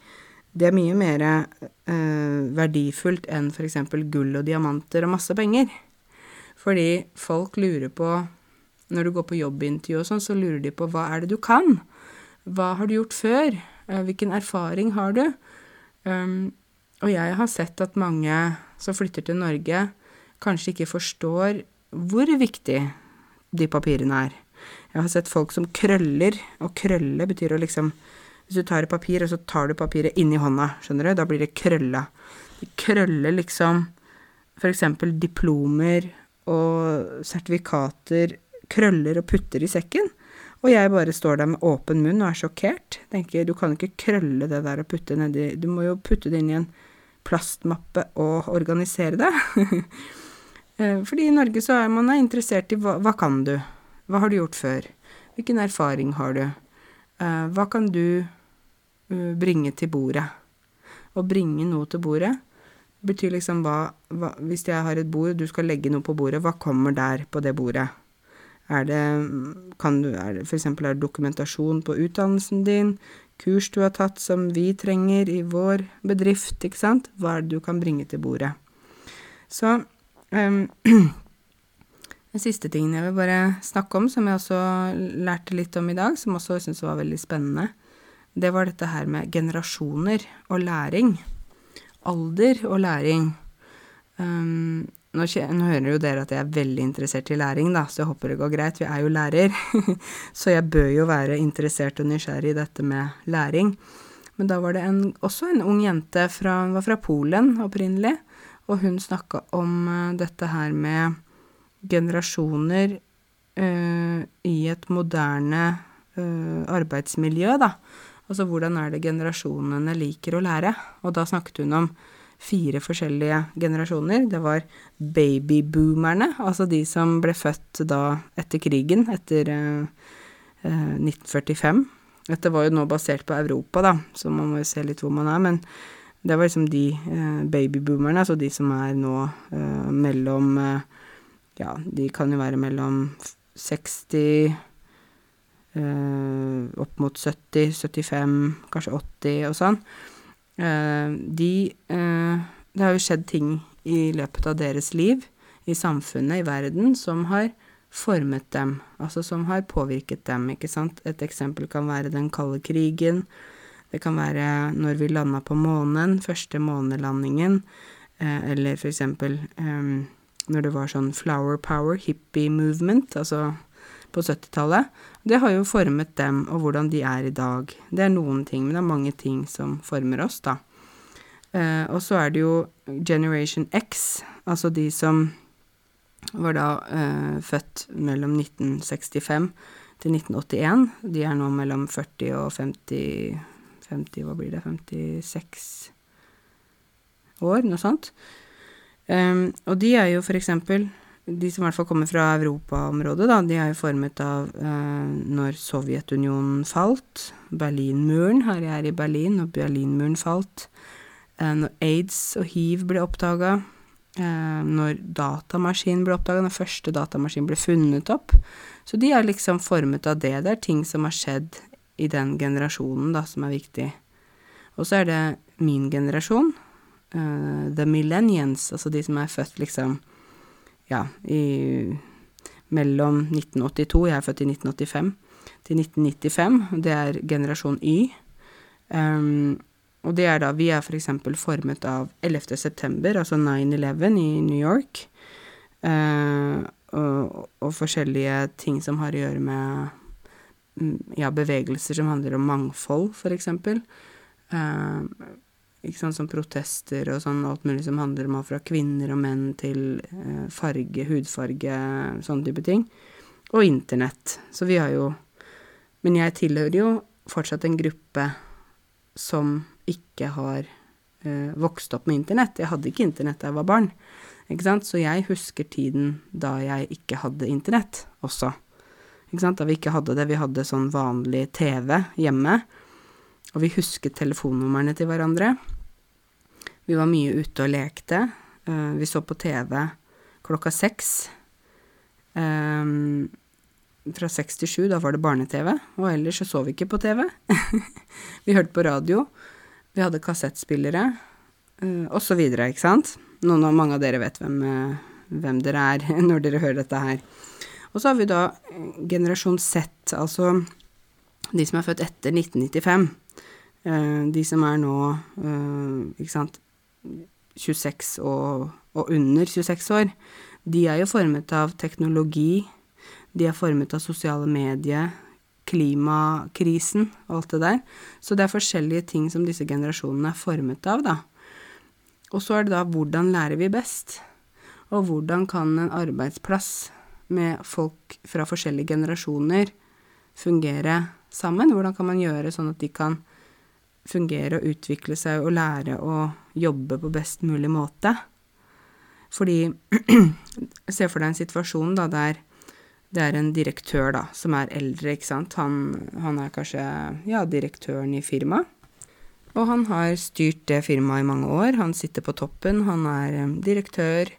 det er mye mer uh, verdifullt enn f.eks. gull og diamanter og masse penger. Fordi folk lurer på Når du går på jobbintervju og sånn, så lurer de på hva er det du kan? Hva har du gjort før? hvilken erfaring har du? Um, og jeg har sett at mange som flytter til Norge, kanskje ikke forstår hvor viktig de papirene er. Jeg har sett folk som krøller, og krølle betyr å liksom Hvis du tar et papir, og så tar du papiret inni hånda, skjønner du, da blir det krølla. De krøller liksom eksempel diplomer og sertifikater, krøller og putter i sekken. Og jeg bare står der med åpen munn og er sjokkert. Tenker, du kan ikke krølle det der og putte nedi Du må jo putte det inn i en plastmappe og organisere det. Eh, fordi i Norge så er man interessert i hva, hva kan du? Hva har du gjort før? Hvilken erfaring har du? Eh, hva kan du eh, bringe til bordet? Å bringe noe til bordet, betyr liksom hva, hva Hvis jeg har et bord, du skal legge noe på bordet, hva kommer der på det bordet? Er det, det for eksempel er det dokumentasjon på utdannelsen din? Kurs du har tatt som vi trenger i vår bedrift, ikke sant? Hva er det du kan bringe til bordet? Så um, Den siste tingen jeg vil bare snakke om, som jeg også lærte litt om i dag, som også jeg var veldig spennende, det var dette her med generasjoner og læring. Alder og læring. Um, nå, nå, hører jo dere at jeg er veldig interessert i læring, da, så jeg håper det går greit. Vi er jo lærer, så jeg bør jo være interessert og nysgjerrig i dette med læring. Men da var det en, også en ung jente fra, var fra Polen opprinnelig, og hun snakka om uh, dette her med generasjoner uh, i et moderne uh, arbeidsmiljø, da. Altså hvordan er det generasjonene liker å lære? Og da snakket hun om fire forskjellige generasjoner. Det var babyboomerne, altså de som ble født da etter krigen, etter eh, 1945. Dette var jo nå basert på Europa, da, så man må jo se litt hvor man er. Men det var liksom de eh, babyboomerne, altså de som er nå uh, mellom Ja, de kan jo være mellom 60 opp mot 70, 75, kanskje 80 og sånn. De Det har jo skjedd ting i løpet av deres liv, i samfunnet, i verden, som har formet dem, altså som har påvirket dem, ikke sant. Et eksempel kan være den kalde krigen. Det kan være når vi landa på månen, første månelandingen, eller for eksempel når det var sånn flower power, hippie movement, altså på 70-tallet. Det har jo formet dem og hvordan de er i dag. Det er noen ting, men det er mange ting som former oss, da. Eh, og så er det jo Generation X, altså de som var da eh, født mellom 1965 til 1981. De er nå mellom 40 og 50 50, hva blir det, 56 år, noe sånt. Um, og de er jo for eksempel de som i hvert fall kommer fra europaområdet, da, de er jo formet av eh, når Sovjetunionen falt, Berlinmuren, her jeg er i Berlin, og Berlinmuren falt, eh, når aids og hiv ble oppdaga, eh, når datamaskinen ble oppdaga, når første datamaskin ble funnet opp. Så de er liksom formet av det. Det er ting som har skjedd i den generasjonen, da, som er viktig. Og så er det min generasjon, uh, the millennials, altså de som er født liksom ja, i mellom 1982, jeg er født i 1985, til 1995. Det er generasjon Y. Um, og det er da Vi er f.eks. For formet av 11. september, altså 9-11 i New York. Uh, og, og, forskjellige ting som har å gjøre med mm, ja, bevegelser som handler om mangfold, f.eks. Uh, ikke sant, som protester og sånn, alt mulig som handler om alt fra kvinner og menn til eh, farge, hudfarge, sånne type ting. Og internett. Så vi har jo Men jeg tilhører jo fortsatt en gruppe som ikke har eh, vokst opp med internett. Jeg hadde ikke internett da jeg var barn. Ikke sant? Så jeg husker tiden da jeg ikke hadde internett også. Ikke sant? Da vi ikke hadde det. Vi hadde sånn vanlig TV hjemme. Og vi husket telefonnumrene til hverandre. Vi var mye ute og lekte. Uh, vi så på TV klokka seks. Um, fra seks til sju, da var det barne-TV, og ellers så så vi ikke på TV. vi hørte på radio. Vi hadde kassettspillere, uh, og så videre, ikke sant. Noen av mange av dere vet hvem, hvem dere er når dere hører dette her. Og så har vi da generasjon Z, altså de som er født etter 1995. de som er nå, ikke sant, 26 og, og under 26 år, de er jo formet av teknologi, de er formet av sosiale medier, klimakrisen og alt det der. Så det er forskjellige ting som disse generasjonene er formet av, da. Og så er det da hvordan lærer vi best? Og hvordan kan en arbeidsplass med folk fra forskjellige generasjoner fungere sammen? Hvordan kan man gjøre sånn at de kan fungere og utvikle seg og lære å jobbe på best mulig måte. Fordi Se for deg en situasjon da der det er en direktør da, som er eldre, ikke sant. Han, han er kanskje ja, direktøren i firmaet. Og han har styrt det firmaet i mange år. Han sitter på toppen, han er eh, direktør.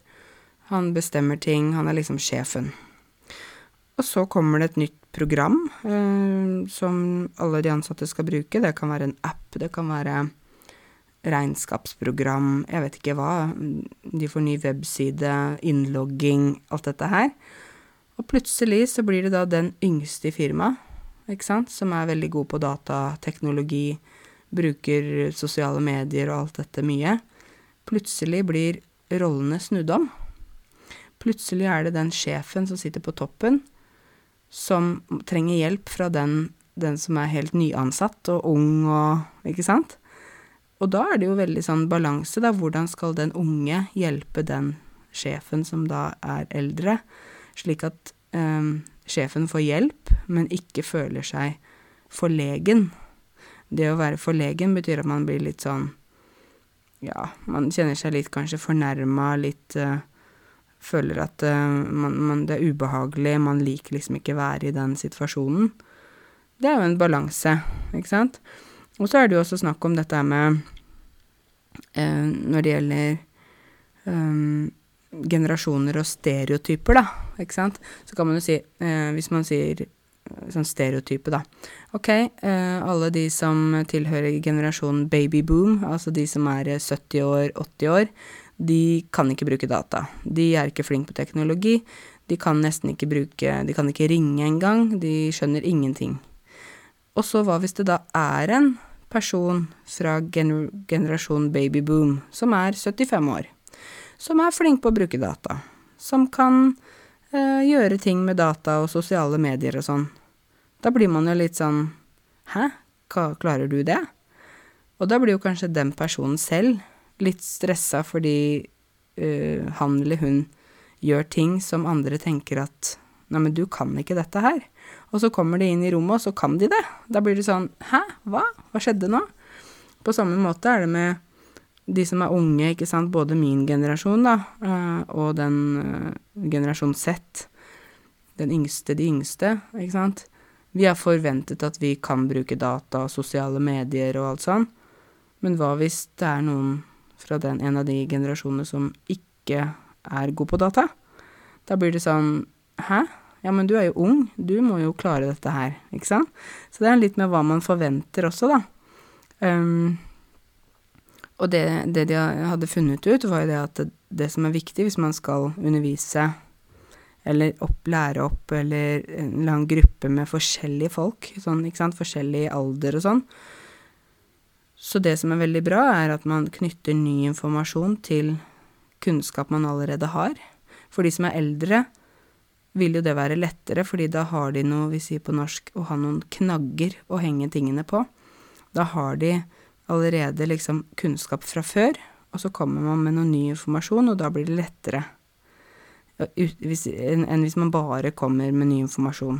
Han bestemmer ting, han er liksom sjefen. Og så kommer det et nytt program eh, som alle de ansatte skal bruke. Det kan være en app, det kan være regnskapsprogram, jeg vet ikke hva. De får ny webside, innlogging, alt dette her. Og plutselig så blir det da den yngste i firmaet, ikke sant, som er veldig god på datateknologi, bruker sosiale medier og alt dette mye. Plutselig blir rollene snudd om. Plutselig er det den sjefen som sitter på toppen, som trenger hjelp fra den, den som er helt nyansatt og ung og Ikke sant? Og da er det jo veldig sånn balanse, da. Hvordan skal den unge hjelpe den sjefen som da er eldre, slik at um, sjefen får hjelp, men ikke føler seg forlegen. Det å være forlegen betyr at man blir litt sånn Ja, man kjenner seg litt kanskje fornærma, litt uh, Føler at uh, man, man, det er ubehagelig, man liker liksom ikke være i den situasjonen. Det er jo en balanse, ikke sant? Og så er det jo også snakk om dette med uh, Når det gjelder um, generasjoner og stereotyper, da, ikke sant, så kan man jo si uh, Hvis man sier sånn stereotype, da. Ok, eh, alle de som tilhører generasjonen babyboom, altså de som er 70 år, 80 år, de kan ikke bruke data. De er ikke flinke på teknologi. De kan nesten ikke bruke De kan ikke ringe engang. De skjønner ingenting. Og så hva hvis det da er en person fra gener generasjon babyboom som er 75 år, som er flink på å bruke data, som kan eh, gjøre ting med data og sosiale medier og sånn. Da blir man jo litt sånn Hæ, Hva, klarer du det? Og da blir jo kanskje den personen selv litt stressa fordi uh, han eller hun gjør ting som andre tenker at Nei, men du kan ikke dette her. Og så kommer de inn i rommet, og så kan de det. Da blir det sånn Hæ, hva? Hva skjedde nå? På samme måte er det med de som er unge, ikke sant, både min generasjon, da, uh, og den uh, generasjon Z, den yngste, de yngste, ikke sant. Vi har forventet at vi kan bruke data og sosiale medier og alt sånn, men hva hvis det er noen fra den, en av de generasjonene som ikke er god på data? Da blir det sånn Hæ? Ja, men du er jo ung, du må jo klare dette her, ikke sant? Så det er litt med hva man forventer også, da. Um, og det, det, de hadde funnet ut, var jo det at det, det som er viktig hvis man skal undervise eller opp, lære opp, eller en lang gruppe med forskjellige folk, sånn, ikke sant, forskjellig alder og sånn. Så det som er veldig bra, er at man knytter ny informasjon til kunnskap man allerede har. For de som er eldre, vil jo det være lettere, fordi da har de noe, vi sier på norsk, å ha noen knagger å henge tingene på. Da har de allerede liksom kunnskap fra før, og så kommer man med noe ny informasjon, og da blir det lettere enn hvis man bare kommer med ny informasjon.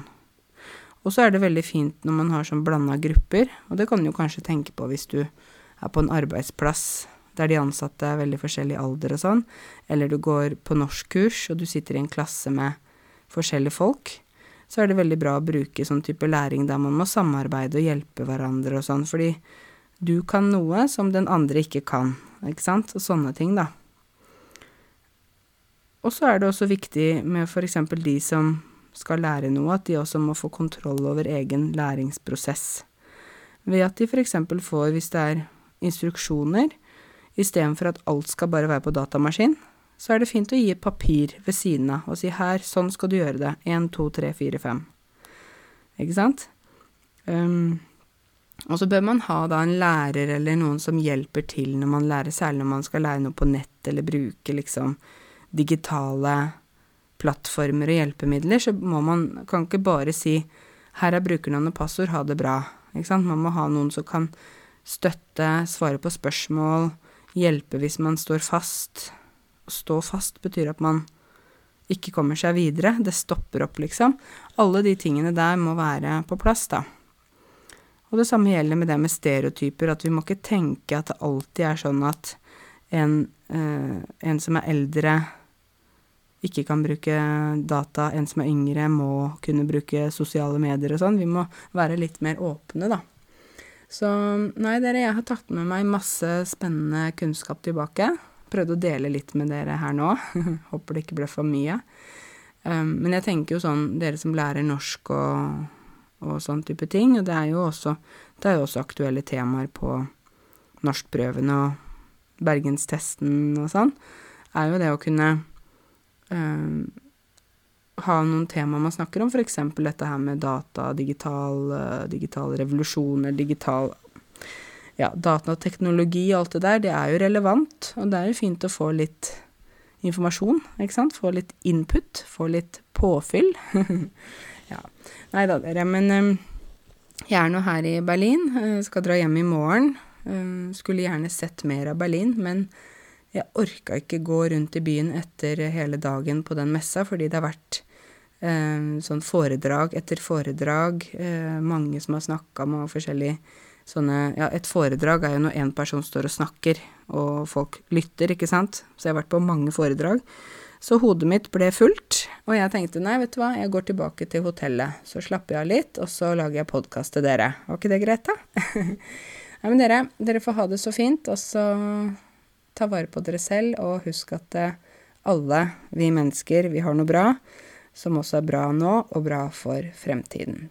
Og så er det veldig fint når man har sånn blanda grupper, og det kan du kanskje tenke på hvis du er på en arbeidsplass der de ansatte er veldig forskjellig alder og sånn, eller du går på norskkurs og du sitter i en klasse med forskjellige folk, så er det veldig bra å bruke sånn type læring der man må samarbeide og hjelpe hverandre og sånn, fordi du kan noe som den andre ikke kan, ikke sant, og sånne ting, da. Og så er det også viktig med for eksempel de som skal lære noe, at de også må få kontroll over egen læringsprosess. Ved at de eksempel får, hvis det er instruksjoner, istedenfor at alt skal bare være på datamaskin, så er det fint å gi et papir ved siden av og si her, sånn skal du gjøre det, én, to, tre, fire, fem. Ikke sant? Um, og så bør man ha da en lærer eller noen som hjelper til når man lærer, særlig når man skal lære noe på nett eller bruke liksom digitale plattformer og hjelpemidler, så må man kan ikke bare si 'her er brukernavn og passord, ha det bra'. Ikke sant? Man må ha noen som kan støtte, svare på spørsmål, hjelpe hvis man står fast. Å stå fast betyr at man ikke kommer seg videre, det stopper opp, liksom. Alle de tingene der må være på plass, da. Og det samme gjelder med det med stereotyper, at vi må ikke tenke at det alltid er sånn at en, eh, en som er eldre, ikke kan bruke data, en som er yngre, må kunne bruke sosiale medier og sånn. Vi må være litt mer åpne, da. Så nei, dere, jeg har tatt med meg masse spennende kunnskap tilbake. Prøvde å dele litt med dere her nå. Håper det ikke ble for mye. Um, men jeg tenker jo sånn, dere som lærer norsk og, og sånn type ting, og det er jo også, er jo også aktuelle temaer på norskprøvene og bergenstesten og sånn, er jo det å kunne ha noen temaer man snakker om, f.eks. dette her med data, digital, uh, digital revolusjoner, digital Ja, datateknologi og alt det der, det er jo relevant, og det er jo fint å få litt informasjon, ikke sant? Få litt input, få litt påfyll. ja. Nei da, dere, men um, jeg er nå her i Berlin, uh, skal dra hjem i morgen. Skulle gjerne sett mer av Berlin, men jeg orka ikke gå rundt i byen etter hele dagen på den messa, fordi det har vært eh, sånn foredrag etter foredrag, eh, mange som har snakka med forskjellige sånne Ja, et foredrag er jo når én person står og snakker, og folk lytter, ikke sant? Så jeg har vært på mange foredrag. Så hodet mitt ble fullt, og jeg tenkte nei, vet du hva, jeg går tilbake til hotellet. Så slapper jeg av litt, og så lager jeg podkast til dere. Var ikke det greit, da? nei, men dere, dere får ha det så fint, og så ta vare på dere selv, og husk at alle vi mennesker, vi har noe bra som også er bra nå, og bra for fremtiden.